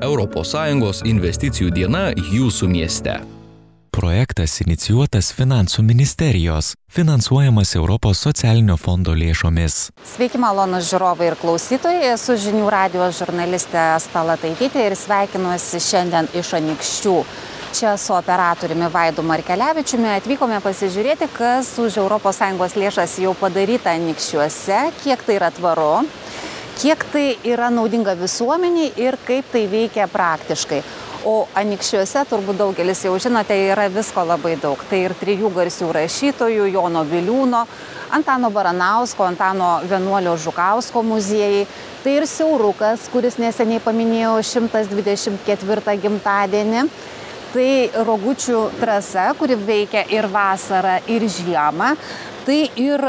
ES investicijų diena jūsų mieste. Projektas inicijuotas Finansų ministerijos, finansuojamas Europos socialinio fondo lėšomis. Sveiki malonus žiūrovai ir klausytojai, esu žinių radijos žurnalistė Stala Taitytė ir sveikinuosi šiandien iš Anikščių. Čia su operatoriumi Vaidu Markelevičiumi atvykome pasižiūrėti, kas už ES lėšas jau padaryta Anikščiuose, kiek tai yra tvaru, kiek tai yra naudinga visuomeniai ir kaip tai veikia praktiškai. O anikščiuose turbūt daugelis jau žinote, yra visko labai daug. Tai ir trijų garsių rašytojų, Jono Viliūno, Antano Baranausko, Antano Vienuolio Žukausko muziejai. Tai ir Siaurukas, kuris neseniai paminėjo 124 gimtadienį. Tai Rogučių trasa, kuri veikia ir vasarą, ir žiemą. Tai ir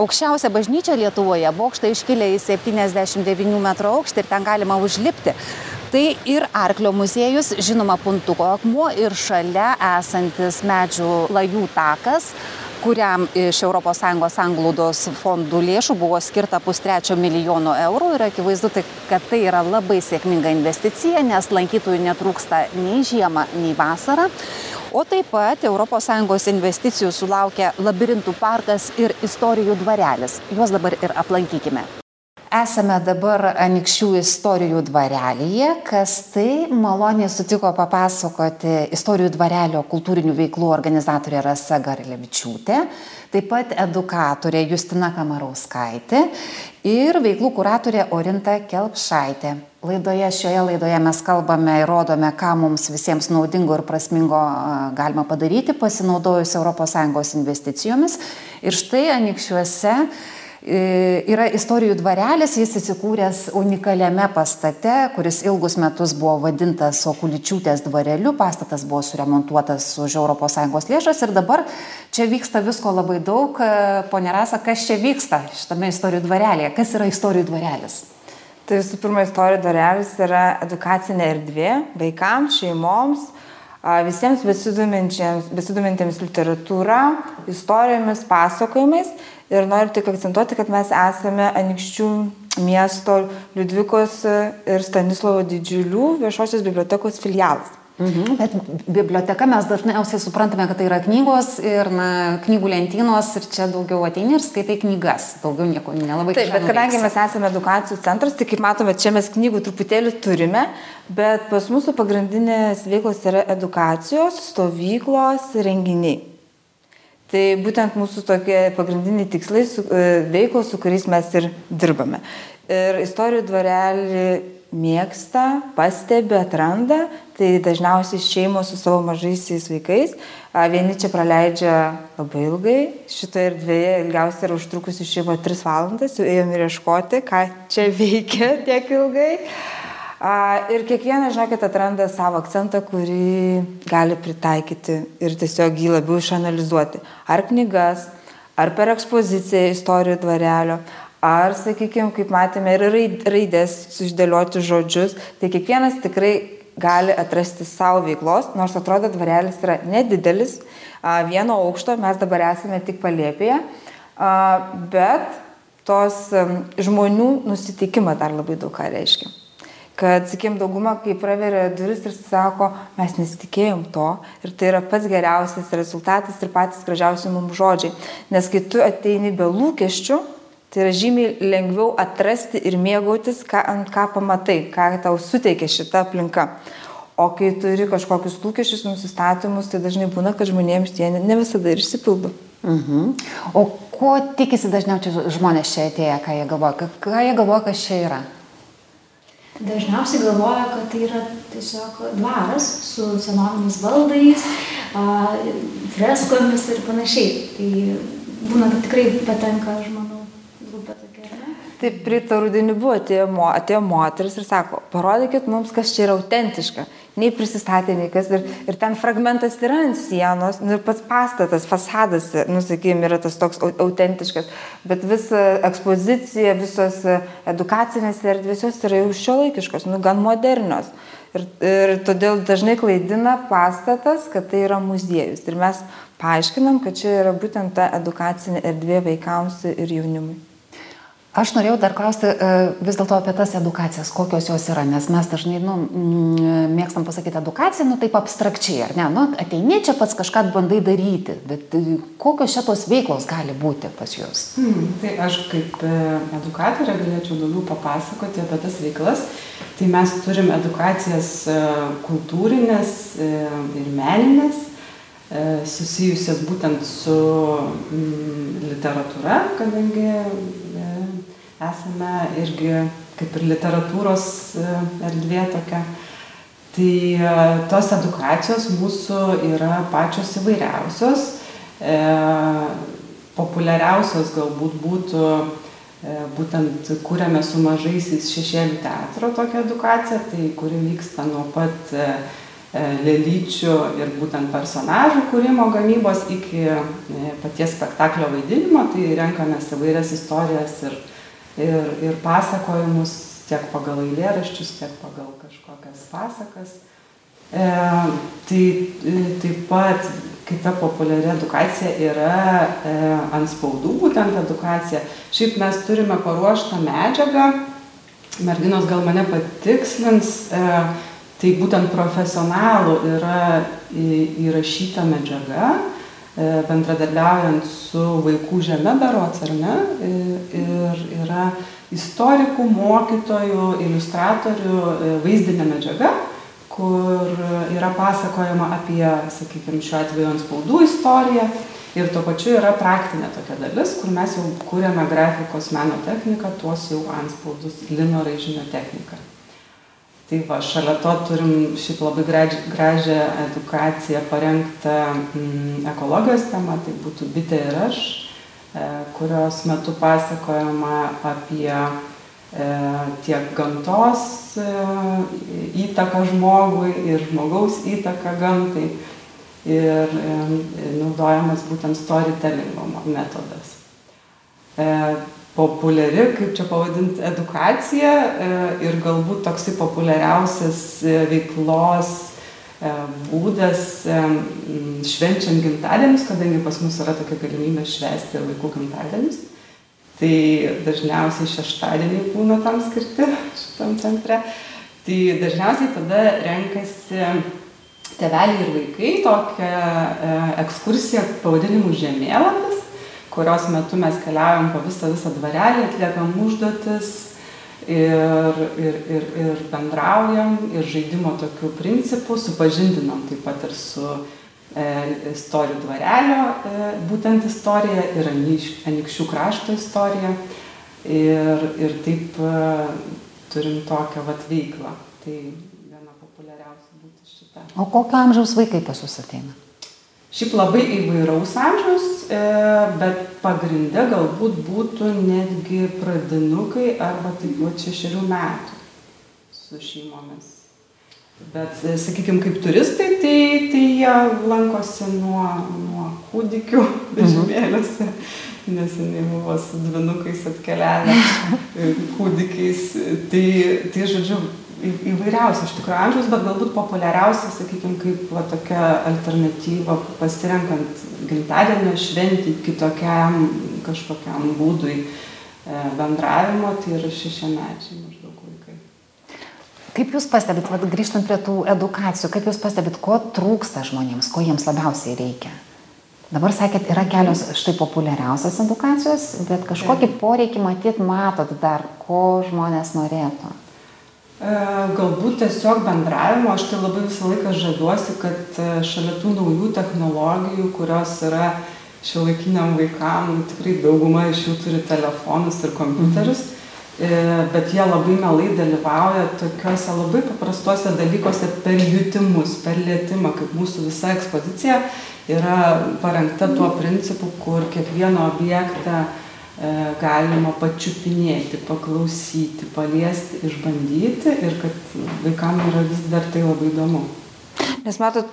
aukščiausia bažnyčia Lietuvoje, bokštai iškilę į 79 m aukštį ir ten galima užlipti. Tai ir Arklio muziejus, žinoma, Puntuko akmuo ir šalia esantis medžių lajų takas kuriam iš ES anglaudos fondų lėšų buvo skirta pustrečio milijono eurų ir akivaizdu, tai, kad tai yra labai sėkminga investicija, nes lankytojų netrūksta nei žiemą, nei vasarą. O taip pat ES investicijų sulaukia labirintų parkas ir istorijų dvarelis. Juos dabar ir aplankykime. Esame dabar Anikščių istorijų dvarelėje, kas tai maloniai sutiko papasakoti istorijų dvarelio kultūrinių veiklų organizatorė Rasa Garlevičiūtė, taip pat edukatorė Justina Kamarauskaitė ir veiklų kuratorė Orinta Kelpšaitė. Laidoje, šioje laidoje mes kalbame ir rodome, ką mums visiems naudingo ir prasmingo galima padaryti, pasinaudojus ES investicijomis. Ir štai Anikščiuose E, yra istorijų dvarelis, jis įsikūręs unikaliame pastate, kuris ilgus metus buvo vadintas Okuličiūtės dvareliu, pastatas buvo suremontuotas už ES lėšas ir dabar čia vyksta visko labai daug. E, pone Rasa, kas čia vyksta šitame istorijų dvarelėje? Kas yra istorijų dvarelis? Tai visų pirma, istorijų dvarelis yra edukacinė erdvė vaikams, šeimoms, visiems besidomintiems literatūra, istorijomis, pasakojimais Ir noriu tik akcentuoti, kad mes esame Anikščių miesto Liudvikos ir Stanislovo didžiulių viešosios bibliotekos filialas. Mhm. Bet biblioteka mes dažniausiai suprantame, kad tai yra knygos ir na, knygų lentynos ir čia daugiau ateini ir skaitai knygas, daugiau nieko nelabai. Taip, bet kadangi mes esame edukacijų centras, tai kaip matome, čia mes knygų truputėlį turime, bet pas mūsų pagrindinės veiklos yra edukacijos, stovyklos, renginiai. Tai būtent mūsų tokie pagrindiniai tikslai, e, veiklos, su kuriais mes ir dirbame. Ir istorijų dvarelį mėgsta, pastebi, atranda, tai dažniausiai šeimos su savo mažaisiais vaikais. Vieni čia praleidžia labai ilgai, šitoje erdvėje ilgiausiai yra užtrukusi šeima 3 valandas, jau ėjom ir ieškoti, ką čia veikia tiek ilgai. Ir kiekvienas, žinokit, atranda savo akcentą, kurį gali pritaikyti ir tiesiog jį labiau išanalizuoti. Ar knygas, ar per ekspoziciją istorijų dvarelio, ar, sakykime, kaip matėme, ir raidės suždėlioti žodžius. Tai kiekvienas tikrai gali atrasti savo veiklos, nors atrodo dvarelis yra nedidelis, vieno aukšto, mes dabar esame tik palėpėje, bet tos žmonių nusiteikimą dar labai daug ką reiškia kad, sakykim, dauguma, kai praveria duris ir sako, mes nesitikėjom to ir tai yra pats geriausias rezultatas ir patys gražiausi mums žodžiai. Nes kai tu ateini be lūkesčių, tai yra žymiai lengviau atrasti ir mėgautis, ką, ant ką pamatai, ką tau suteikia šita aplinka. O kai turi kažkokius lūkesčius, nusistatymus, tai dažnai būna, kad žmonėms tie ne visada ir išsipildo. Mhm. O ko tikisi dažniausiai žmonės čia atėję, ką jie galvoja, ką jie galvoja, kas čia yra? dažniausiai galvoja, kad tai yra tiesiog dvaras su senoviniais baldais, freskomis ir panašiai. Tai būna, kad tikrai patenka žmonių grupė Taip, pritą rudenį buvo, atėjo, atėjo moteris ir sako, parodykit mums, kas čia yra autentiška nei prisistatė, nei kas. Ir, ir ten fragmentas yra ant sienos, nu, ir pats pastatas, fasadas, nu, sakykime, yra tas toks autentiškas, bet visa ekspozicija, visos edukacinės erdvės jos yra jau šio laikiškos, nu, gan modernios. Ir, ir todėl dažnai klaidina pastatas, kad tai yra muziejus. Ir mes paaiškinam, kad čia yra būtent ta edukacinė erdvė vaikams ir jaunimui. Aš norėjau dar klausti e, vis dėlto apie tas edukacijas, kokios jos yra, nes mes dažnai nu, mėgstam pasakyti edukaciją, nu taip abstrakčiai, ar ne? Nu, ateini čia pats kažką bandai daryti, bet e, kokios šitos veiklos gali būti pas jūs? Hmm, tai aš kaip e, edukatorė galėčiau daugiau papasakoti apie tas veiklas. Tai mes turim edukacijas kultūrinės ir meninės, susijusias būtent su literatūra, kadangi esame irgi kaip ir literatūros e, erdvė tokia. Tai e, tos edukacijos mūsų yra pačios įvairiausios. E, populiariausios galbūt būtų e, būtent kūrėme su mažaisiais šešėlių teatro tokią edukaciją, tai kuri vyksta nuo pat e, e lėlyčių ir būtent personažų kūrimo gamybos iki paties spektaklio vaidinimo, tai renkamės įvairias istorijas ir ir, ir pasakojimus tiek pagal eilėraščius, tiek pagal kažkokias pasakas. E, tai e, taip pat kita populiari edukacija yra e, ant spaudų, būtent edukacija. Šiaip mes turime paruoštą medžiagą, merginos gal mane patikslins, e, tai būtent profesionalų yra įrašyta medžiaga, bendradarbiaujant su vaikų žeme berots ar ne, e, ir yra istorikų, mokytojų, iliustratorių e, vaizdinė medžiaga, kur yra pasakojama apie, sakykime, šiuo atveju ant spaudų istoriją. Ir tuo pačiu yra praktinė tokia dalis, kur mes jau kūrėme grafikos meno techniką, tuos jau ant spaudus lino raižinio techniką tai va šalia to turim šiaip labai gražią edukaciją parengtą mm, ekologijos tema tai būtų bitė ir aš e, kurios metu pasakojama apie e, tiek gamtos e, įtaką žmogui ir žmogaus įtaką gamtai ir naudojamas būtent storytellingo metodas populiari, kaip čia pavadinti, edukacija e, ir galbūt toksai populiariausias e, veiklos e, būdas švenčiant gimtadienius, kadangi pas mus yra tokia galimybė švesti ir vaikų gimtadienius. Tai dažniausiai šeštadieniai būna tam skirti šitam centre. Tai dažniausiai tada renkasi teveliai ir vaikai tokią ekskursiją pavadinimu žemėlapis kurios metu mes keliaujam po visą visą dvarelį, atliekam užduotis ir, ir, ir, ir bendraujam ir žaidimo tokių principų, supažindinam taip pat ir su e, istorijų dvarelio, e, būtent istorija ir anikščių krašto istorija. Ir, ir taip e, turim tokią vat veiklą. Tai viena populiariausia būtų šita. O kokio amžiaus vaikai pas jūs ateina? Šiaip labai įvairaus amžiaus, e, bet pagrinde galbūt būtų netgi pradinukai arba taip pat šešerių metų su šeimomis. Bet, e, sakykime, kaip turistai, tai, tai jie lankosi nuo, nuo kūdikių vežimėliuose, nes jinai buvo su dvinukais atkeliavę kūdikiais. Tai, tai, žodžiu, įvairiausių iš tikrųjų amžiaus, bet galbūt populiariausia, sakykime, kaip va, tokia alternatyva pasirenkant gimtadienio šventį kitokiam kažkokiam būdui e, bendravimo, tai yra šešiamečiai maždaug vaikai. Kaip Jūs pastebit, va, grįžtant prie tų edukacijų, kaip Jūs pastebit, ko trūksta žmonėms, ko jiems labiausiai reikia? Dabar sakėt, yra kelios štai populiariausios edukacijos, bet kažkokį poreikį matyt matot dar, ko žmonės norėtų. E, galbūt tiesiog bendravimo, aš tai labai visą laiką žaviuosi, kad e, šalia tų naujų technologijų, kurios yra šiuolaikiniam vaikam, tikrai dauguma iš jų turi telefonus ir kompiuterius, e, bet jie labai melai dalyvauja tokiuose labai paprastuose dalykuose per jutimus, per lietimą, kaip mūsų visa ekspozicija yra parengta tuo principu, kur kiekvieną objektą galima pačiupinėti, paklausyti, paliesti, išbandyti ir kad vaikam yra vis dar tai labai įdomu. Nes matot,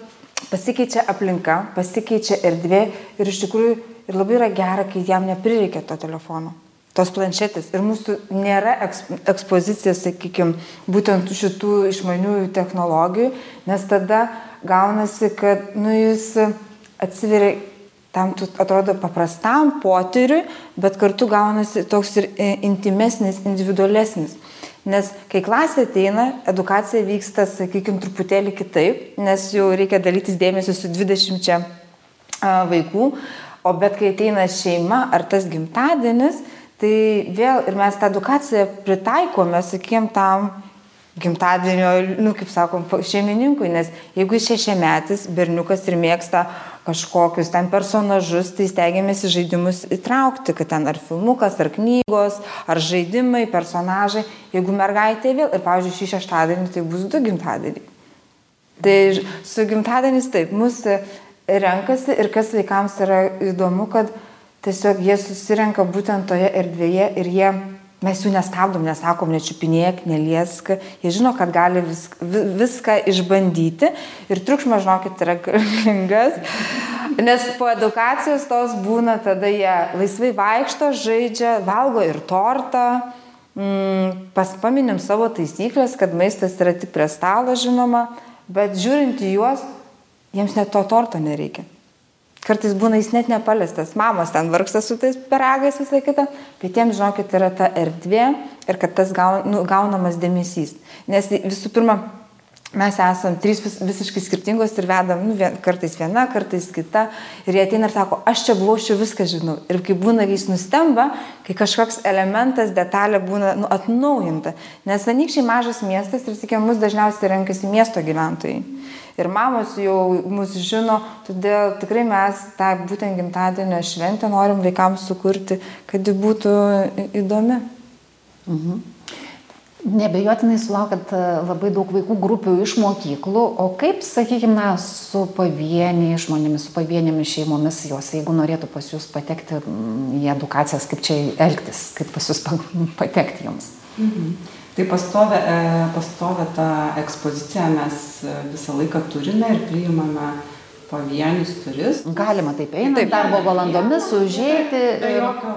pasikeičia aplinka, pasikeičia erdvė ir iš tikrųjų ir labai yra gera, kai jam neprireikia to telefono, tos planšetės. Ir mūsų nėra ekspozicija, sakykime, būtent šitų išmaniųjų technologijų, nes tada gaunasi, kad nu, jis atsiveria tam tu atrodo paprastam potyriui, bet kartu gaunasi toks ir e, intimesnis, individualesnis. Nes kai klasė ateina, edukacija vyksta, sakykime, truputėlį kitaip, nes jau reikia dalytis dėmesį su 20 vaikų, o bet kai ateina šeima ar tas gimtadienis, tai vėl ir mes tą edukaciją pritaikome, sakykime, tam gimtadienio, nu, kaip sakom, šeimininkui, nes jeigu šešiametis berniukas ir mėgsta kažkokius ten personažus, tai stengiamės į žaidimus įtraukti, kad ten ar filmukas, ar knygos, ar žaidimai, personažai. Jeigu mergaitė vėl, ir pavyzdžiui, šį šeštadienį tai bus du gimtadieniai. Tai su gimtadienis taip, mūsų renkasi ir kas vaikams yra įdomu, kad tiesiog jie susirenka būtent toje erdvėje ir jie Mes jų nestabdom, nesakom, nečiupinėk, neliesk. Jie žino, kad gali visk, viską išbandyti. Ir triukšmas, žinokit, yra galingas. Nes po edukacijos tos būna, tada jie laisvai vaikšto, žaidžia, valgo ir tortą. Mm, paspaminim savo taisyklės, kad maistas yra tik prie stalo, žinoma. Bet žiūrint į juos, jiems net to torto nereikia. Kartais būna jis net nepaliestas, mamos ten vargsta su tais peragais visą kitą, bet jiems, žinokit, yra ta erdvė ir kad tas gaun, nu, gaunamas dėmesys. Nes visų pirma, mes esam trys vis, visiškai skirtingos ir vedam, nu, vien, kartais viena, kartais kita. Ir jie ateina ir sako, aš čia buvau, aš jau viską žinau. Ir kai būna, kai jis nustemba, kai kažkoks elementas, detalė būna nu, atnaujinta. Nes Anykščiai mažas miestas ir, sakėm, mus dažniausiai renkasi miesto gyventojai ir mamos jau mus žino, todėl tikrai mes tą būtent gimtadienio šventę norim vaikams sukurti, kad ji būtų įdomi. Mhm. Nebejotinai sulaukat e, labai daug vaikų grupių iš mokyklų, o kaip, sakykime, su pavieniai žmonėmis, su pavienėmis šeimomis, jos, jeigu norėtų pas jūs patekti į edukacijas, kaip čia elgtis, kaip pas jūs patekti jums? Mhm. Tai pastovę, e, pastovę tą ekspoziciją mes e, visą laiką turime ir priimame pavienius turistus. Galima taip eiti, taip, darbo valandomis užėjti. Be jokio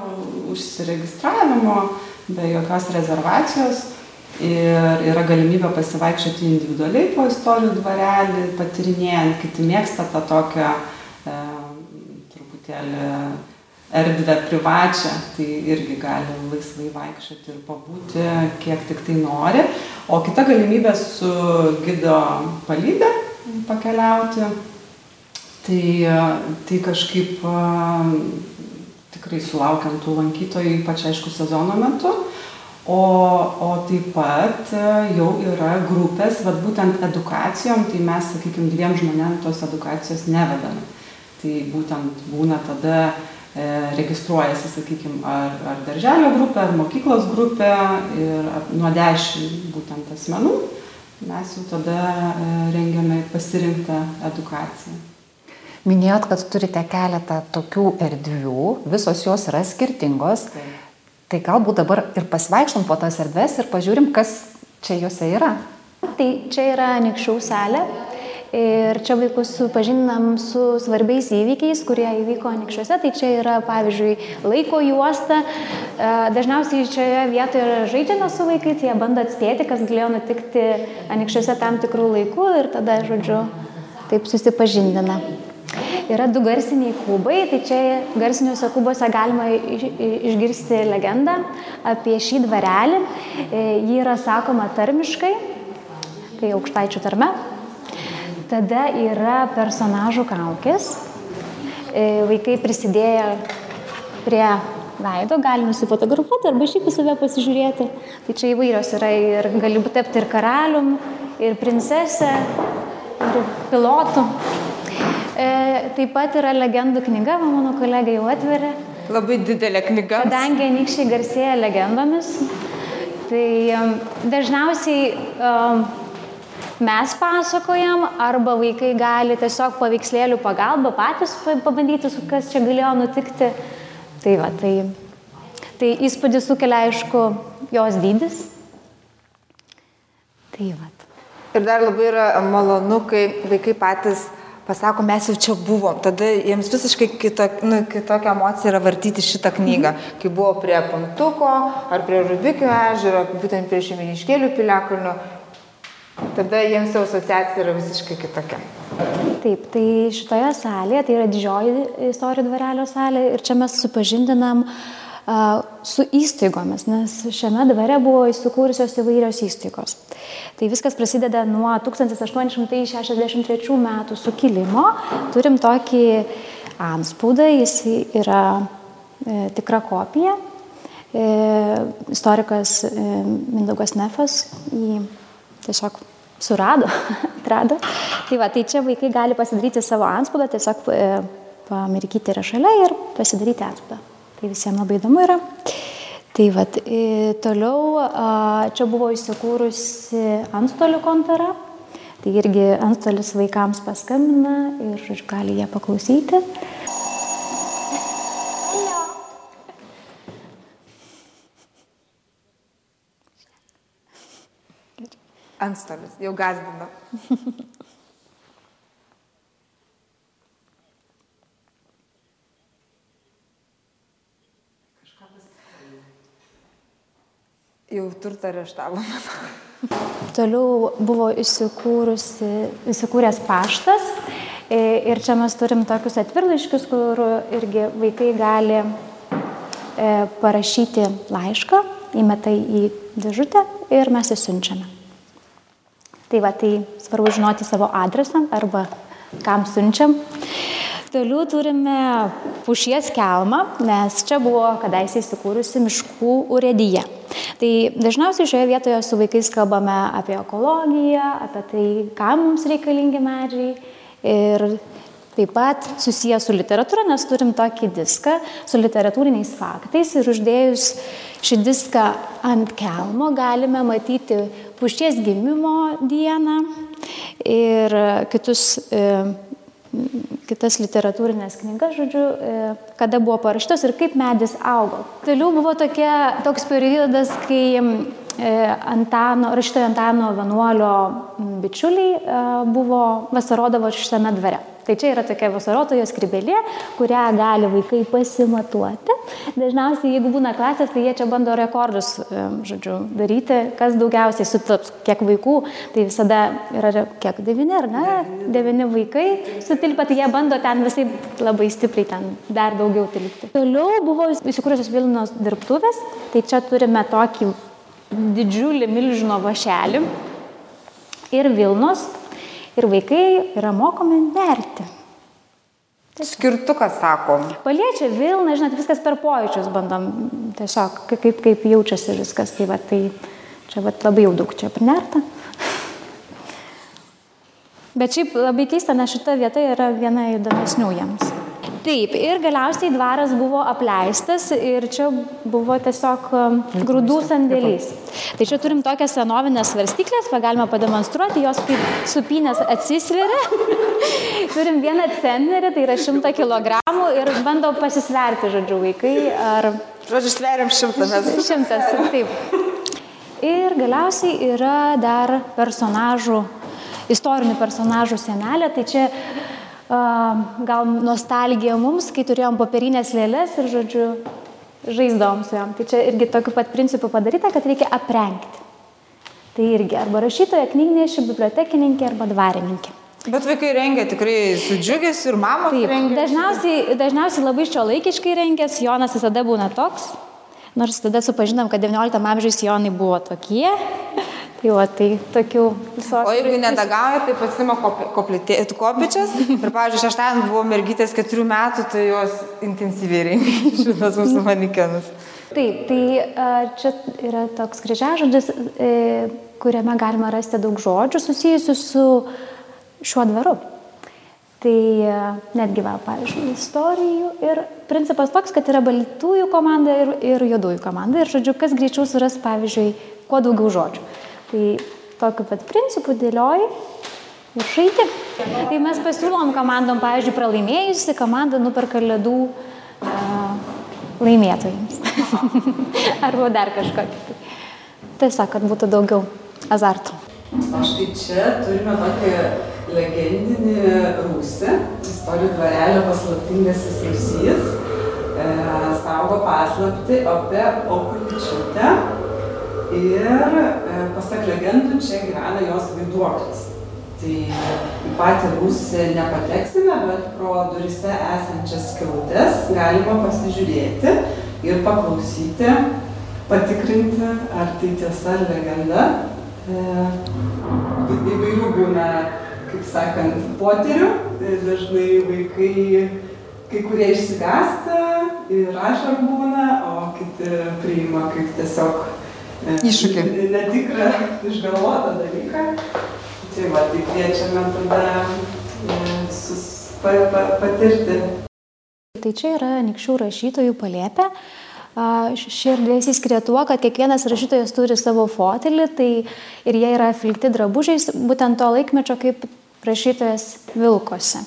užsiregistravimo, be jokios rezervacijos. Ir yra galimybė pasivaikščioti individualiai po istorijų dvarelį, patirinėjant, kiti mėgsta tą tokią e, truputėlį erdvę privačią, tai irgi gali laisvai vaikščioti ir pabūti, kiek tik tai nori. O kita galimybė su gido palydė pakeliauti, tai, tai kažkaip tikrai sulaukiam tų lankytojų, ypač aišku sezono metu. O, o taip pat jau yra grupės, vad būtent edukacijom, tai mes, sakykime, dviem žmonėm tos edukacijos nevedame. Tai būtent būna tada registruojasi, sakykime, ar, ar darželio grupė, ar mokyklos grupė ir nuo dešimt būtent asmenų mes jau tada e, rengiame pasirinktą edukaciją. Minėjot, kad turite keletą tokių erdvių, visos jos yra skirtingos. Taip. Tai galbūt dabar ir pasivaikštom po tas erdves ir pažiūrim, kas čia juose yra. Tai čia yra Nikščių salė, Ir čia vaikus supažindinam su svarbiais įvykiais, kurie įvyko anykščiuose. Tai čia yra, pavyzdžiui, laiko juosta. E, dažniausiai šioje vietoje yra žaidžiama su vaikais, jie bando atspėti, kas galėjo nutikti anykščiuose tam tikrų laikų ir tada, žodžiu, taip susipažindina. Yra du garsiniai kubai, tai čia garsiniuose kubuose galima išgirsti legendą apie šį dvarelį. E, ji yra sakoma tarmiškai, tai aukštaičių tarme. Tada yra personažų kaukės. E, vaikai prisidėję prie veido gali nusifotografuoti arba šiaip į save pasižiūrėti. Tai čia įvairios yra ir gali tapti ir karalium, ir princesė, ir pilotų. E, taip pat yra legendų knyga, mano kolega jau atveria. Labai didelė knyga. Kadangi anykščiai garsėja legendomis, tai dažniausiai um, mes pasakojam arba vaikai gali tiesiog paveikslėlių pagalba patys pabandyti, kas čia galėjo nutikti. Tai va, tai, tai įspūdį sukelia aišku jos dydis. Tai va. Ir dar labai yra malonu, kai vaikai patys pasako, mes jau čia buvom, tada jiems visiškai kitok, nu, kitokia emocija yra vartyti šitą knygą, kai buvo prie Pantuko ar prie Rubikio ežero, būtent prie Šeiminiškėlių piliakalnio, tada jiems jau asociacija yra visiškai kitokia. Taip, tai šitoje salėje, tai yra didžioji istorijų dvarelio salė ir čia mes supažindinam uh, su įstaigomis, nes šiame dvare buvo įsikūrusios įvairios įstaigos. Tai viskas prasideda nuo 1863 metų sukilimo. Turim tokį anspaudą, jis yra e, tikra kopija. E, istorikas e, Mindaugas Nefas jį tiesiog surado, atrado. Tai va, tai čia vaikai gali pasidaryti savo anspaudą, tiesiog e, pamirkyti yra šalia ir pasidaryti anspaudą. Tai visiems labai įdomu yra. Tai va, e, toliau čia buvo įsikūrusi antstolių kontora. Tai irgi antstolis vaikams paskambina ir, gali ją paklausyti. Antstolis, jau gazdino. Jau turtą areštavo. Toliau buvo įsikūręs paštas e, ir čia mes turim tokius atvirlaiškius, kur irgi vaikai gali e, parašyti laišką, įmeta į dėžutę ir mes įsiunčiame. Tai va, tai svarbu žinoti savo adresą arba kam siunčiam. Toliau turime pušies kelmą, nes čia buvo kadaise įsikūrusi miškų urėdyje. Tai dažniausiai šioje vietoje su vaikais kalbame apie ekologiją, apie tai, kam mums reikalingi medžiai ir taip pat susijęs su literatūra, nes turim tokį diską su literatūriniais faktais ir uždėjus šį diską ant kelmo galime matyti pušies gimimo dieną ir kitus, e, kitas literatūrinės knygas, žodžiu, e, kada buvo parašytos ir kaip medis augo. Toliau buvo tokia, toks periodas, kai e, Antano, rašytojo Antano Vanuolio bičiuliai buvo vasarodavo šitame dvare. Tai čia yra tokia vasarotojo skrybelė, kurią gali vaikai pasimatuoti. Dažniausiai, jeigu būna klasės, tai jie čia bando rekordus, žodžiu, daryti, kas daugiausiai sutilps, kiek vaikų, tai visada yra kiek devyni, ar ne? Devyni vaikai sutilpa, tai jie bando ten visai labai stipriai ten dar daugiau tilpti. Toliau buvo įsikūrusios Vilnos dirbtuvės, tai čia turime tokį didžiulį milžino vašelį ir Vilnos ir vaikai yra mokomi nerti. Skirtukas, sakom. Paliečia Vilna, žinot, viskas per pojūčius bandom, tiesiog kaip, kaip jaučiasi viskas, tai, va, tai čia va, labai jau daug čia prinerta. Bet šiaip labai keista, nes šita vieta yra viena įdomesnių jiems. Taip, ir galiausiai dvaras buvo apleistas ir čia buvo tiesiog um, grūdų sandėlys. Tai čia turim tokias senovinės svarstyklės, galime pademonstruoti, jos kaip supinės atsisveria. turim vieną centnerį, tai yra 100 kg ir bando pasisverti, žodžiu, vaikai. Ar... Žodžiu, sveriam šimtą mes. Šimtas, taip. Ir galiausiai yra dar personažų, istorinių personažų senelė, tai čia gal nostalgija mums, kai turėjom popierinės lėlės ir, žodžiu, žaisdavom su jom. Tai čia irgi tokiu pat principu padaryta, kad reikia aprengti. Tai irgi arba rašytoja, knygnešė, bibliotekininkė arba dvarininkė. Bet vaikai rengia tikrai su džiugesiu ir mamos. Taip, rengia. dažniausiai, dažniausiai labai šio laikiškai rengės, Jonas visada būna toks, nors tada supažinom, kad XIX amžiaus Jonai buvo tokie, Tai va, tai tokių visokių. O jeigu nedagauja, tai pasima kopičias. Ir, pavyzdžiui, šeštadienį buvo mergytės keturių metų, tai jos intensyviai rengė šitas mūsų manikenus. Taip, tai čia yra toks kryžiažodis, e, kuriame galima rasti daug žodžių susijusių su šiuo dvaru. Tai netgi, va, pavyzdžiui, istorijų ir principas toks, kad yra baltųjų komanda ir, ir juodųjų komanda. Ir, žodžiu, kas greičiau suras, pavyzdžiui, kuo daugiau žodžių. Tai tokiu pat principu dėlioji ir šaiti. Tai mes pasiūlom komandom, pavyzdžiui, pralaimėjusi komanda nuperka ledų uh, laimėtojams. Arba dar kažkokį. Tai. Tiesiog, kad būtų daugiau azartų. O štai čia turime tokį legendinį rūsį, istorijų dvarelio paslaptingasis rūsys, e, saugo paslapti apie Okuličiūtę ir e, pasak legendų čia gyvena jos vaiduoklis. Tai į patį rūsį nepateksime, bet pro durise esančias skilutes galima pasižiūrėti ir paklausyti, patikrinti, ar tai tiesa ar legenda. E, įvairių būna, kaip sakant, poterių. E, dažnai vaikai, kai kurie išsigąsta ir ašar būna, o kiti priima kaip tiesiog e, Iššūkį. Netikrą, išgalvotą dalyką. Tai va, tai kviečiame tada e, visus pa, pa, patirti. Tai čia yra nikščių rašytojų palėpė. Ši erdvė įsiskiria tuo, kad kiekvienas rašytojas turi savo fotelį, tai ir jie yra filkti drabužiais, būtent to laikmečio, kaip rašytojas vilkose.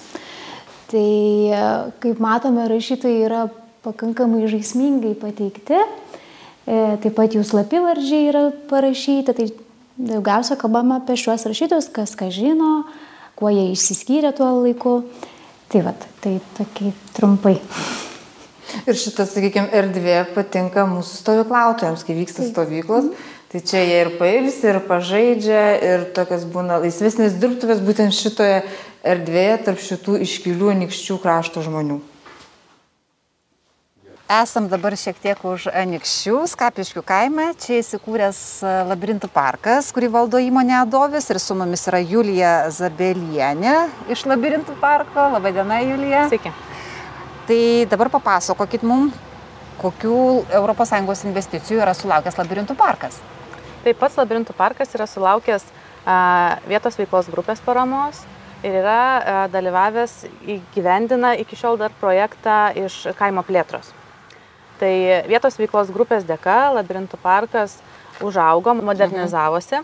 Tai a, kaip matome, rašytojai yra pakankamai žaismingai pateikti, E, taip pat jų slapivardžiai yra parašyti, tai daugiausia kalbama apie šiuos rašytojus, kas ką žino, kuo jie išsiskyrė tuo laiku. Tai vad, tai tokiai trumpai. Ir šita, sakykime, erdvė patinka mūsų stovyklautojams, kai vyksta stovyklos. Tai čia jie ir pailsi, ir pažaidžia, ir tokias būna laisvesnės dirbtuvės būtent šitoje erdvėje tarp šitų iškilių nikščių krašto žmonių. Esam dabar šiek tiek už Anikščių, Skapiškių kaime. Čia įsikūręs e, labirintų parkas, kurį valdo įmonė Adovis. Ir su mumis yra Julija Zabelienė iš labirintų parko. Labadiena, Julija. Sveiki. Tai dabar papasakokit mums, kokių ES investicijų yra sulaukęs labirintų parkas. Taip pats labirintų parkas yra sulaukęs a, vietos veiklos grupės paramos ir yra dalyvavęs įgyvendina iki šiol dar projektą iš kaimo plėtros. Tai vietos veiklos grupės dėka labirintų parkas užaugo, modernizavosi.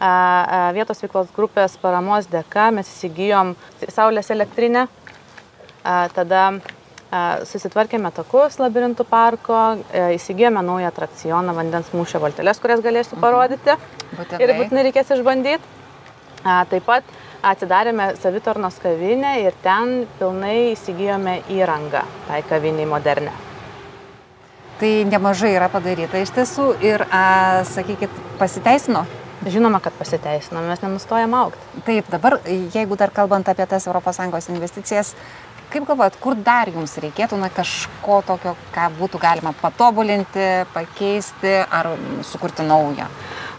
A, Vietos veiklos grupės paramos dėka mes įsigijom saulės elektrinę, tada susitvarkėme takus labirintų parko, a, įsigijome naują atrakcioną vandens mūšio valtelės, kurias galėsiu parodyti Būtinai. ir būtinai reikės išbandyti. Taip pat atsidarėme savitarnos kavinę ir ten pilnai įsigijome įrangą tai kaviniai modernę. Tai nemažai yra padaryta iš tiesų ir, a, sakykit, pasiteisino. Žinoma, kad pasiteisino, mes nenustojam aukti. Taip, dabar, jeigu dar kalbant apie tas ES investicijas, kaip galvojat, kur dar jums reikėtų na, kažko tokio, ką būtų galima patobulinti, pakeisti ar sukurti naują?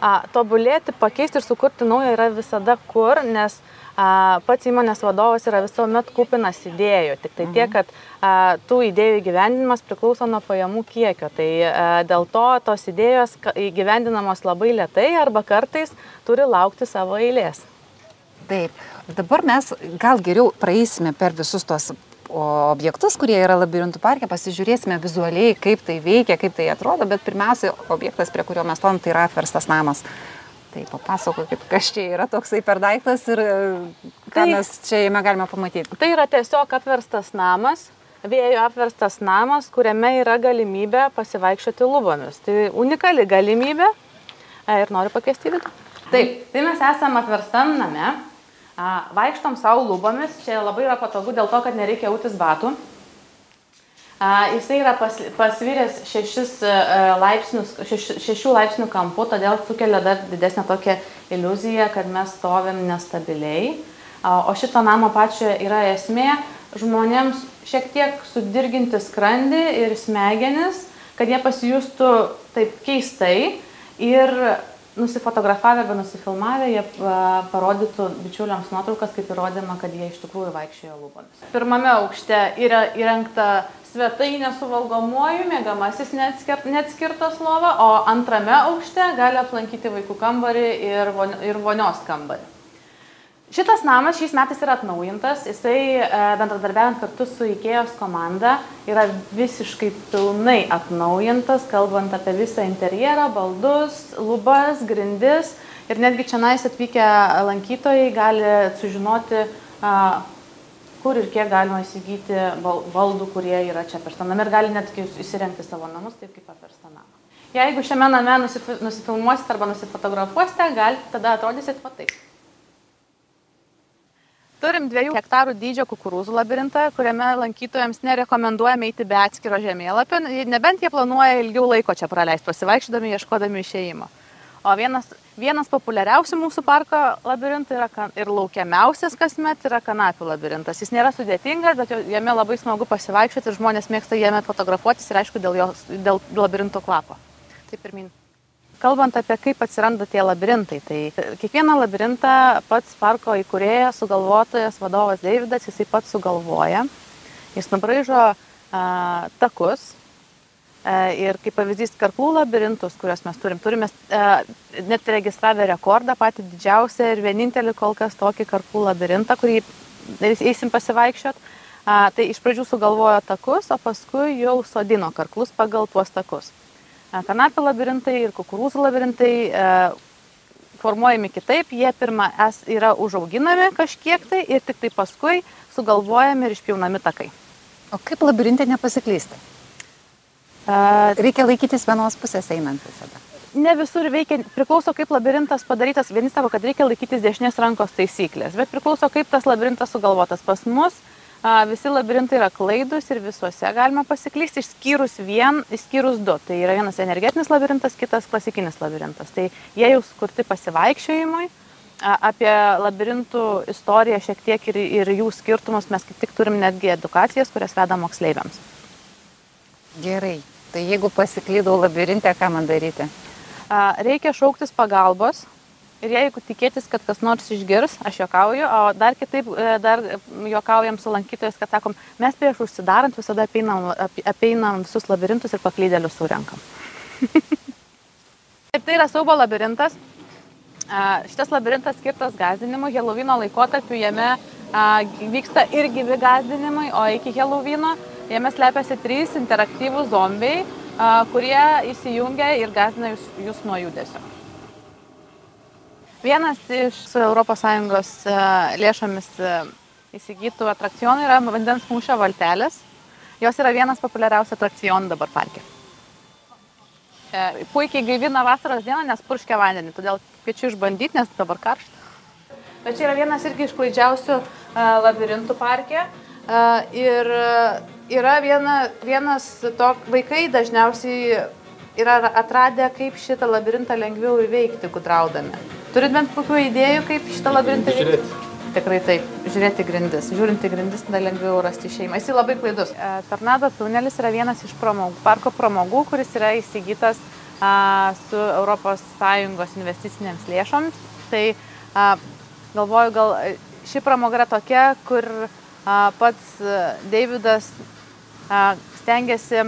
A, tobulėti, pakeisti ir sukurti naują yra visada kur, nes a, pats įmonės vadovas yra visuomet kupinas idėjų. Tik tai tiek, kad a, tų idėjų įgyvendinimas priklauso nuo pajamų kiekio. Tai a, dėl to tos idėjos įgyvendinamos labai lietai arba kartais turi laukti savo eilės. Taip, dabar mes gal geriau praeisime per visus tos objektus, kurie yra labirintų parke, pasižiūrėsime vizualiai, kaip tai veikia, kaip tai atrodo, bet pirmiausia, objektas, prie kurio mes stovim, tai yra apverstas namas. Tai papasakokit, kas čia yra toksai per daiktas ir e, ką Tai- mes čia jame galime pamatyti. Tai yra tiesiog apverstas namas, vėjo apverstas namas, kuriame yra galimybė pasivaikščioti lubomis. Tai unikali galimybė e, ir noriu pakviesti vidų. Taip, tai mes esame apverstam name, a, vaikštom savo lubomis, čia labai yra patogu dėl to, kad nereikia autis batų. Jisai yra pas, pasviręs šešis e, laipsnius, šeš, šešių laipsnių kampu, todėl sukelia dar didesnę tokią iliuziją, kad mes stovim nestabiliai. O šito namo pačio yra esmė žmonėms šiek tiek sudirginti skrandį ir smegenis, kad jie pasijustų taip keistai ir nusifotografavę arba nusifilmavę, jie parodytų bičiuliams nuotraukas kaip įrodymą, kad jie iš tikrųjų vaikščiojo lūpomis. Pirmame aukšte yra įrengta svetainė su valgomuoju, mėgamasis neatskir, neatskirtas lova, o antrame aukšte gali aplankyti vaikų kambarį ir, von, ir vonios kambarį. Šitas namas šiais metais yra atnaujintas, jisai e, bendradarbiavant kartu su IKEJOS komanda yra visiškai pilnai atnaujintas, kalbant apie visą interjerą, baldus, lubas, grindis ir netgi čia nais atvykę lankytojai gali sužinoti, kur ir kiek galima įsigyti bal- baldų, kurie yra čia perstanami ir gali netgi įsirengti savo namus taip kaip paversta namą. Jeigu šiame name nusifi- nusifilmuosite arba nusifotografuosite, gal tada atrodysit va taip. Turim dviejų hektarų dydžio kukurūzų labirintą, kuriame lankytojams nerekomenduojame eiti be atskiro žemėlapio, nebent jie planuoja ilgiau laiko čia praleisti, pasivaikščiodami, ieškodami išėjimo. O vienas, vienas populiariausių mūsų parko labirintų yra, ir laukiamiausias kasmet yra kanapių labirintas. Jis nėra sudėtingas, bet jame labai smagu pasivaikščioti ir žmonės mėgsta jame fotografuotis ir aišku dėl, jos, dėl labirinto kvapo. Tai pirmin. Kalbant apie kaip atsiranda tie labirintai, tai kiekvieną labirintą pats parko įkūrėjas, sugalvotojas, vadovas Davidas, jisai pats sugalvoja. Jis nubraižo a, takus, E, Ir kaip pavyzdys, karklų labirintus, kuriuos mes turim, turime e, net registravę rekordą, patį didžiausią ir vienintelį kol kas tokį karklų labirintą, kurį eisim pasivaikščiot. Tai iš pradžių sugalvojo takus, o paskui jau sodino karklus pagal tuos takus. A, Kanapių labirintai ir kukurūzų labirintai e, formuojami kitaip, jie pirmą es yra užauginami kažkiek tai ir tik tai paskui sugalvojami ir išpjaunami takai. O kaip labirintė nepasiklysti? Reikia laikytis vienos pusės einant visada. ne visur veikia, priklauso kaip labirintas padarytas. Vieni sako, kad reikia laikytis dešinės rankos taisyklės, bet priklauso kaip tas labirintas sugalvotas. Pas mus a, visi labirintai yra klaidus ir visuose galima pasiklysti, išskyrus vien, išskyrus du. Tai yra vienas energetinis labirintas, kitas klasikinis labirintas. Tai jie jau skurti pasivaikščiojimui. A, Apie labirintų istoriją šiek tiek ir, ir jų skirtumus mes kaip tik turim netgi edukacijas, kurias veda moksleiviams. Gerai. Tai jeigu pasiklydau labirintę, ką man daryti? Reikia šauktis pagalbos ir jeigu tikėtis, kad kas nors išgirs, aš juokauju, o dar kitaip, e, dar juokaujam su lankytojais, kad sakom, mes prieš užsidarant visada apeinam, ap- apeinam visus labirintus ir paklydėlius surenkam. Taip, tai yra saubo labirintas. Šitas labirintas skirtas gazdinimui, Helovino laikotarpiu jame vyksta ir gyvi gazdinimai, o iki Helovino jame slepiasi trys interaktyvūs zombiai, kurie įsijungia ir gazdina jūs, jūs nuo judesio. Vienas iš ES lėšomis įsigytų atrakcionų yra vandens mūšio valtelės. Jos yra vienas populiariausių atrakcionų dabar parke. E, Puikiai gaivina vasaros dieną, nes purškia vandenį, todėl kviečiu išbandyti, nes dabar karšta. Bet čia yra vienas irgi iš klaidžiausių labirintų parke. Ir yra viena, vienas to vaikai dažniausiai yra atradę, kaip šitą labirintą lengviau įveikti gudraudami. Turit bent kokių idėjų, kaip šitą labirintą įveikti? Tikrai taip, žiūrėti grindis. Žiūrint į grindis, tada lengviau rasti šeimą. Jis labai klaidus. E, Tornado tunelis yra vienas iš pramogų, parko pramogų, kuris yra įsigytas a, su ES investicinėms lėšoms. Tai a, galvoju, gal e, ši pramoga yra tokia, kur a, pats a, Davidas stengiasi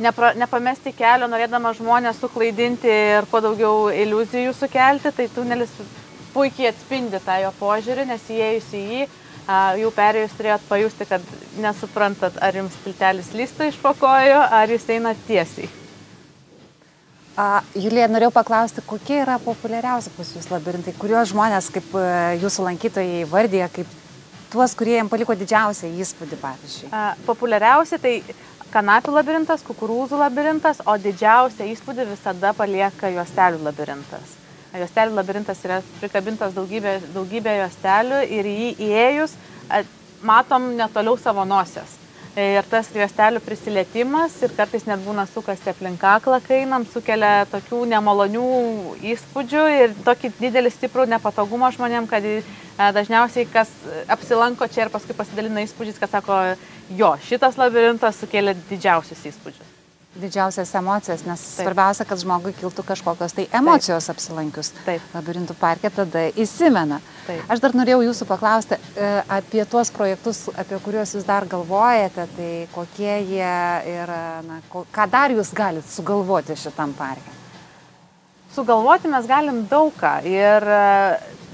nepra, nepamesti kelio, norėdama žmonės suklaidinti ir kuo daugiau iliuzijų sukelti, tai tunelis puikiai atspindi tą jo požiūrį, nes įėjus į jį, jau perėjus turėjot pajusti, kad nesuprantat, ar jums tiltelis lysta iš pakojų, ar jis eina tiesiai. A, Julija, norėjau paklausti, kokie yra populiariausi pas jūs labirintai, kuriuos žmonės, kaip e, jūsų lankytojai vardė, kaip tuos, kurie jam paliko didžiausią įspūdį, pavyzdžiui. A, Populiariausi tai kanapių labirintas, kukurūzų labirintas, o didžiausią įspūdį visada palieka juostelių labirintas. Juostelių labirintas yra prikabintas daugybė, daugybė juostelių ir į jį įėjus matom netoliau savo nosies. Ir tas juostelių prisilietimas ir kartais net būna sukasi aplink kaklą, kai einam, sukelia tokių nemalonių įspūdžių ir tokį didelį stiprų nepatogumą žmonėm, kad e, dažniausiai kas apsilanko čia ir paskui pasidalina įspūdžiais, kad sako, jo, šitas labirintas sukėlė didžiausius įspūdžius. Didžiausias emocijas, nes Taip. Svarbiausia, kad žmogui kiltų kažkokios tai emocijos Taip. apsilankius Taip. labirintų parke, tada įsimena. Taip. Aš dar norėjau jūsų paklausti e, apie tuos projektus, apie kuriuos jūs dar galvojate, tai kokie jie ir na, ko, ką dar jūs galite sugalvoti šitam parke. Sugalvoti mes galim daug ką ir e,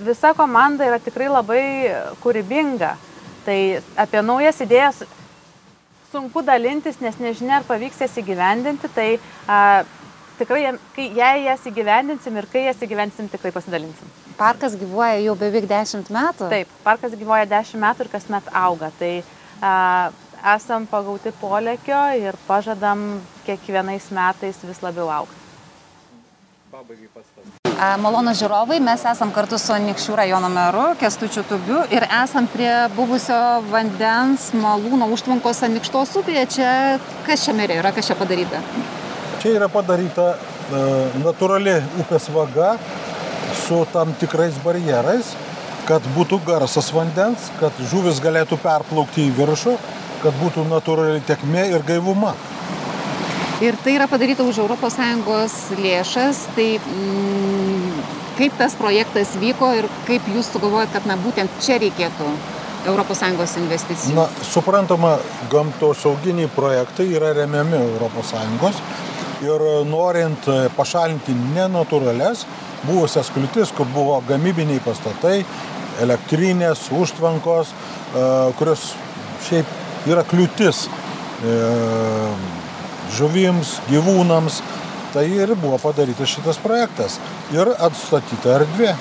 visa komanda yra tikrai labai kūrybinga. Tai apie naujas idėjas sunku dalintis, nes nežinia, ar pavyks jas įgyvendinti, tai a, tikrai, kai, jei jas įgyvendinsim ir kai jas įgyvendinsim, tikrai pasidalinsim. Parkas gyvuoja jau beveik 10 metų. Taip, parkas gyvoja 10 metų ir kasmet auga. Tai a, esam pagauti polėkio ir pažadam kiekvienais metais vis labiau aukti. A, Malonus žiūrovai, mes esam kartu su Nikščių rajono meru Kestučiu Tubiu ir esam prie buvusio vandens malūno užtvankos Anikštos upėje. Čia kas čia merė yra, kas čia padaryta? Čia yra padaryta natūrali upės vaga su tam tikrais barjerais, kad būtų garsas vandens, kad žuvis galėtų perplaukti į viršų, kad būtų natūrali tekmė ir gaivuma. Ir tai yra padaryta už ES lėšas, tai mm, kaip tas projektas vyko ir kaip jūs sugalvojat, kad na, būtent čia reikėtų ES investicijų? Na, suprantama, gamtosauginiai projektai yra remiami ES ir norint pašalinti nenatūrales buvusias kliūtis, kur buvo gamybiniai pastatai, elektrinės, užtvankos, e, kurios šiaip yra kliūtis e, žuvims, gyvūnams, tai ir buvo padarytas šitas projektas ir atstatyta erdvė.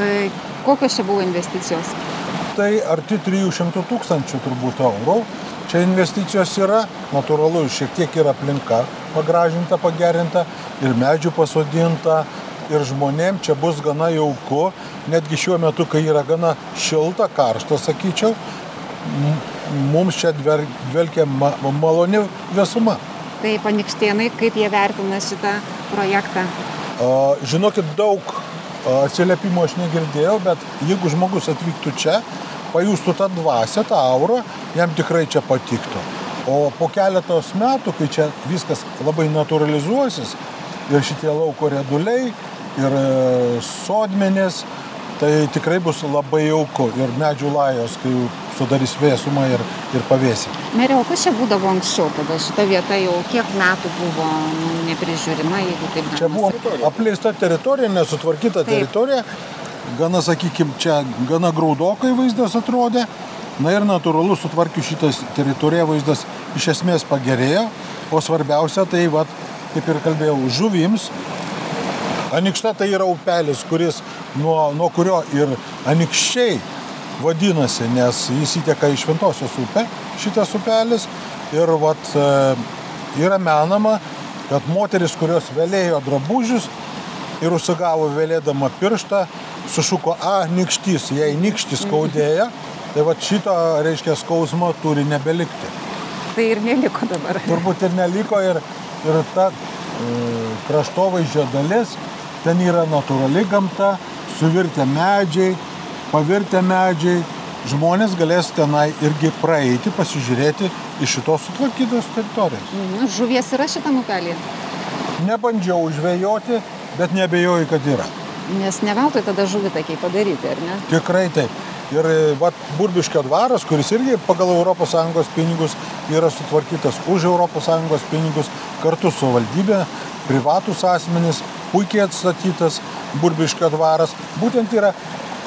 E, kokios čia buvo investicijos? Tai arti 300 tūkstančių turbūt eurų. Čia investicijos yra, natūralu, šiek tiek yra aplinka pagražinta, pagerinta ir medžių pasodinta, ir žmonėm čia bus gana jauku, netgi šiuo metu, kai yra gana šilta, karšta, sakyčiau, mums čia dvelkia ma maloni visuma. Tai panikštėnai, kaip jie vertina šitą projektą? Žinokit, daug atsiliepimų aš negirdėjau, bet jeigu žmogus atvyktų čia, pajustų tą dvasę, tą aurą, jam tikrai čia patiktų. O po keletos metų, kai čia viskas labai naturalizuosis ir šitie lauko reduliai, ir e, sodmenės, tai tikrai bus labai jauku ir medžių lajos, kai sudarys vėsumą ir, ir pavėsį. Merė, o kas čia būdavo anksčiau, tada šita vieta jau kiek metų buvo neprižiūrima, jeigu taip galima. Čia buvo apleista teritorija, nesutvarkyta taip. teritorija, gana, sakykime, čia gana graudokai vaizdas atrodė, na ir natūralu sutvarkius šitą teritoriją vaizdas iš esmės pagerėjo, o svarbiausia tai, vat, kaip ir kalbėjau, žuvims Anikšta tai yra upelis, kuris nuo, nuo kurio ir anikščiai vadinasi, nes jis įteka į Šventosios upę, šitas upelis. Ir vat, e, yra menama, kad moteris, kurios vėlėjo drabužius ir užsigavo vėlėdama pirštą, sušuko, a, nikštys, jei nikštys skaudėja, tai va šito, reiškia, skausmo turi nebelikti. Tai ir neliko dabar. Turbūt ir neliko ir, ir ta e, kraštovaizdžio dalis Ten yra natūrali gamta, suvirtę medžiai, pavirtę medžiai. Žmonės galės tenai irgi praeiti, pasižiūrėti iš šitos sutvarkytos teritorijos. Mhm. Žuvies yra šitam upelį? Nebandžiau žvejoti, bet nebejoju, kad yra. Nes ne veltui tada žuvį takiai padaryti, ar ne? Tikrai taip. Ir vat, Burbiškio dvaras, kuris irgi pagal ES pinigus yra sutvarkytas už ES pinigus, kartu su valdybė, privatus asmenys, puikiai atstatytas Burbiškio dvaras, būtent yra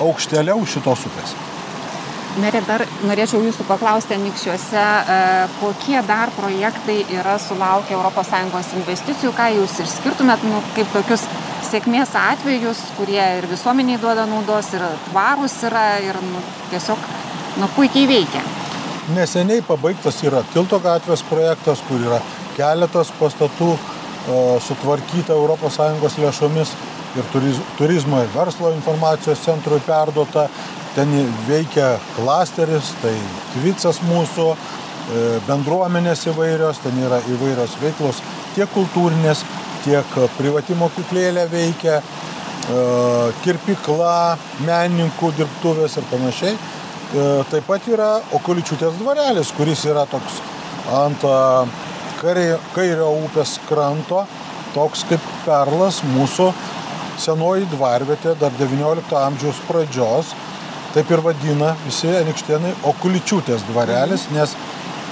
aukštėliau šitos upės. Merė, dar norėčiau jūsų paklausti, Anikščiuose, e, kokie dar projektai yra sulaukę ES investicijų, ką jūs išskirtumėt nu, kaip tokius sėkmės atvejus, kurie ir visuomeniai duoda naudos, ir tvarus yra, ir nu, tiesiog nu, puikiai veikia. Neseniai pabaigtas yra Tilto gatvės projektas, kur yra keletas pastatų sutvarkyta ES lėšomis ir turizmo ir verslo informacijos centrui perduota. Ten veikia klasteris, tai Tvicas mūsų, e, bendruomenės įvairios, ten yra įvairios veiklos, tiek kultūrinės, tiek privati mokyklėlė veikia, e, kirpikla, menininkų dirbtuvės ir panašiai. E, taip pat yra Okuličiūtės dvarelis, kuris yra toks ant kairio upės kranto, toks kaip perlas mūsų senoji dvarvietė dar XIX amžiaus pradžios, taip ir vadina visi anikštėnai Okuličiūtės dvarelis, mhm. nes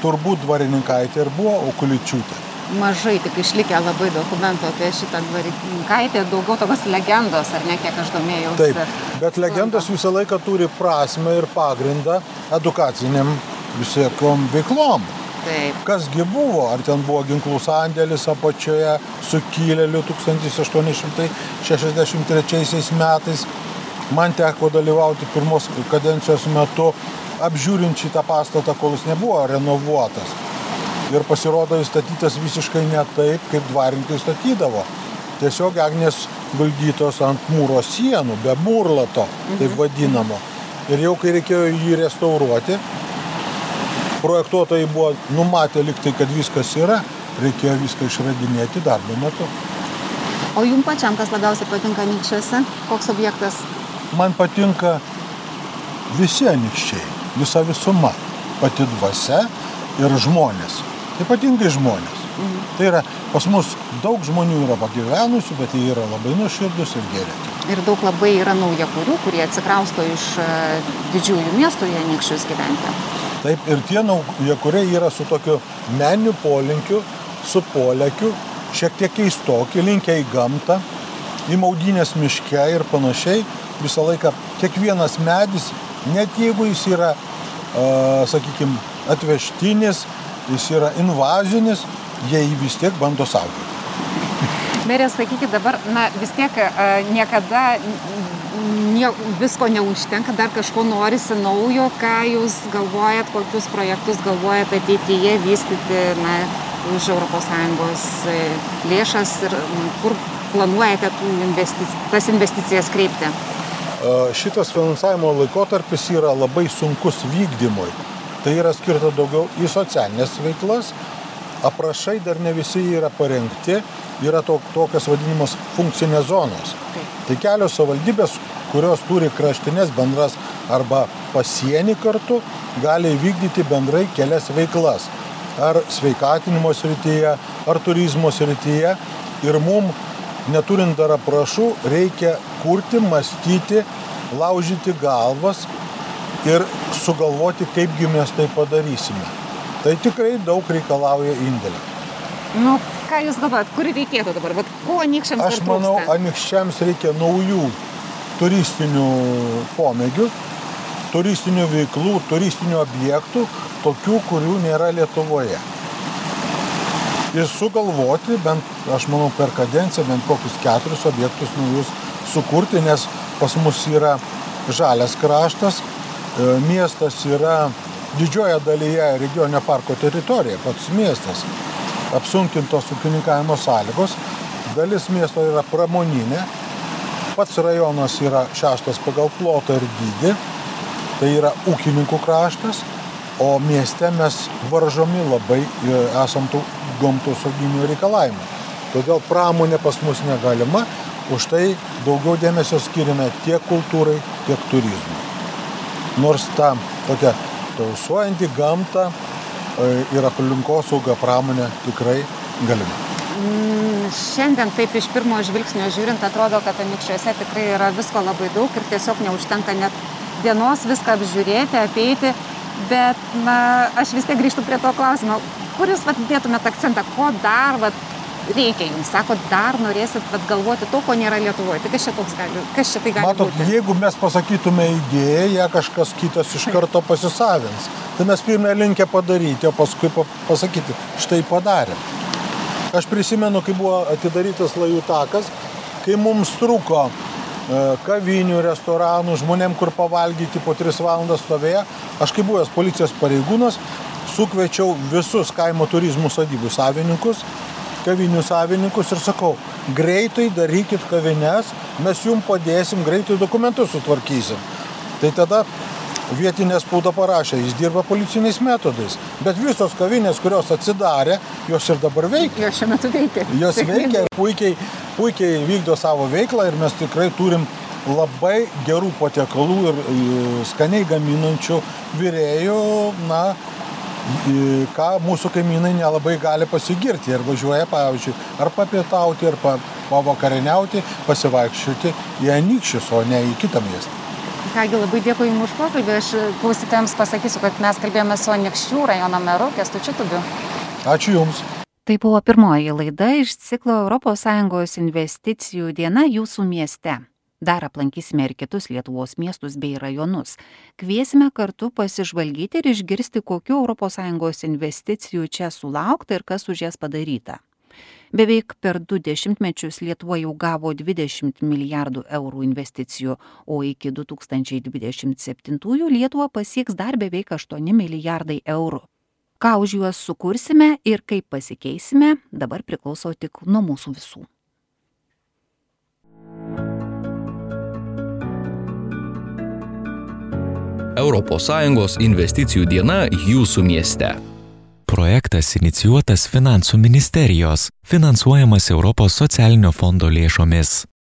turbūt dvarininkaitė ir buvo Okuličiūtė. Mažai tik išlikę labai dokumentų apie šitą dvarininkaitę, daugiau tokios legendos, ar ne, kiek aš domėjausi. Taip, bet legendos visą laiką turi prasme ir pagrindą edukaciniam visiekom veiklom. Taip. Kasgi buvo, ar ten buvo ginklų sandėlis apačioje sukilėlių 1863 metais. Man teko dalyvauti pirmos kadencijos metu apžiūrint šitą pastatą, kol jis nebuvo renovuotas. Ir pasirodo, jis statytas visiškai ne taip, kaip dvarininkai statydavo. Tiesiog agnės valdytos ant mūro sienų, be mūrlato, taip mhm. vadinamo. Ir jau kai reikėjo jį restauruoti, projektuotojai buvo numatę liktai, kad viskas yra, reikėjo viską išradinėti darbo metu. O jums pačiam kas labiausiai patinka Nikščiuose? Koks objektas? Man patinka visi anikščiai, visa visuma, pati dvasia ir žmonės. Ypatingai žmonės. Mhm. Tai yra, pas mus daug žmonių yra pagyvenusių, bet jie yra labai nuoširdus ir geri. Ir daug labai yra naujakurių, kurie atsikrausto iš e, didžiųjų miestų į anikščius gyventi. Taip, ir tie naujakuriai yra su tokiu meniniu polinkiu, su polėkiu, šiek tiek keistoki, linkę į gamtą, į maudynės miške ir panašiai. Visą laiką kiekvienas medis, net jeigu jis yra, uh, sakykime, atvežtinis, jis yra invazinis, jie jį vis tiek bando saugoti. Merė, sakykit dabar, na vis tiek niekada nie, visko neužtenka, dar kažko norisi naujo, ką jūs galvojat, kokius projektus galvojat ateityje vystyti, na, už ES e, lėšas ir kur planuojate investic tas investicijas kreipti? Šitas finansavimo laikotarpis yra labai sunkus vykdymui. Tai yra skirta daugiau į socialinės veiklas. Aprašai dar ne visi yra parengti, yra to, tokios vadinamos funkcinės zonos. Tai kelios savivaldybės, kurios turi kraštinės bendras arba pasienį kartu, gali vykdyti bendrai kelias veiklas ar sveikatinimo srityje, ar turizmo srityje. Ir mum, neturint dar aprašų, reikia kurti, mąstyti, laužyti galvas ir sugalvoti, kaipgi mes tai padarysime. Tai tikrai daug reikalauja indėlio. Nu, ką Jūs galvojat, kur reikėtų dabar? Vat, ko anikščiams Aš manau, anikščiams reikia naujų turistinių pomėgių, turistinių veiklų, turistinių objektų, tokių, kurių nėra Lietuvoje. Ir sugalvoti, bent, aš manau, per kadenciją bent kokius keturis objektus naujus sukurti, nes pas mus yra žalias kraštas, e, miestas yra didžioje dalyje regioninio parko teritorija, pats miestas, apsunkintos ūkininkavimo sąlygos, dalis miesto yra pramoninė, pats rajonas yra šeštas pagal plotą ir dydį, tai yra ūkininkų kraštas, o mieste mes varžomi labai esam tų gamtosauginių reikalavimų. Todėl pramonė pas mus negalima, už tai daugiau dėmesio skiriame tiek kultūrai, tiek turizmui. Nors ta tokia tausuojanti gamta e, ir aplinkosauga pramonė tikrai galima. Mm, šiandien taip iš pirmo žvilgsnio žiūrint atrodo, kad anikščiuose tikrai yra visko labai daug ir tiesiog neužtenka net dienos viską apžiūrėti, apeiti. Bet na aš vis tiek grįžtu prie to klausimo. Kur jūs vat dėtumėt akcentą? Ko dar vat reikia jums sakot dar norėsit vat galvoti to ko nėra lietuvoj tai kas čia toks gali kas čia tai gali matot būti? jeigu mes pasakytume idėją ją kažkas kitas iš karto pasisavins tai mes pirmie linkę padaryti o paskui pasakyti štai padarėm aš prisimenu kai buvo atidarytas lajų takas kai mums trūko E, kavinių, restoranų, žmonėm, kur pavalgyti po 3 valandas stovėjo. Aš kaip buvęs policijos pareigūnas, sukviečiau visus kaimo turizmų sadybų savininkus, kavinių savininkus ir sakau, greitai darykit kavines, mes jums padėsim, greitai dokumentus sutvarkysim. Tai tada vietinė spauda parašė, jis dirba policiniais metodais. Bet visos kavinės, kurios atsidarė, jos ir dabar veikia. Jos šiuo metu veikia. Jos veikia ir puikiai, puikiai vykdo savo veiklą ir mes tikrai turim labai gerų patiekalų ir skaniai gaminančių vyrėjų, na, ką mūsų kaimynai nelabai gali pasigirti ir važiuoja, pavyzdžiui, ar papietauti, ar pavakarieniauti, pasivaikščioti į Anykščius, o ne į kitą miestą. Kągi labai dėkui Jums už pokalbį. Aš klausytėms pasakysiu, kad mes kalbėjome su Anikščių rajono meru Kestučiu Tubiu. Ačiū Jums. Tai buvo pirmoji laida iš ciklo ES investicijų diena jūsų mieste. Dar aplankysime ir kitus Lietuvos miestus bei rajonus. Kviesime kartu pasižvalgyti ir išgirsti, kokiu ES investicijų čia sulaukta ir kas už jas padaryta. Beveik per du dešimtmečius Lietuva jau gavo 20 milijardų eurų investicijų, o iki 2027 Lietuva pasieks dar beveik 8 milijardai eurų. Ką už juos sukursime ir kaip pasikeisime, dabar priklauso tik nuo mūsų visų. ES investicijų diena jūsų mieste. Projektas inicijuotas Finansų ministerijos, finansuojamas Europos socialinio fondo lėšomis.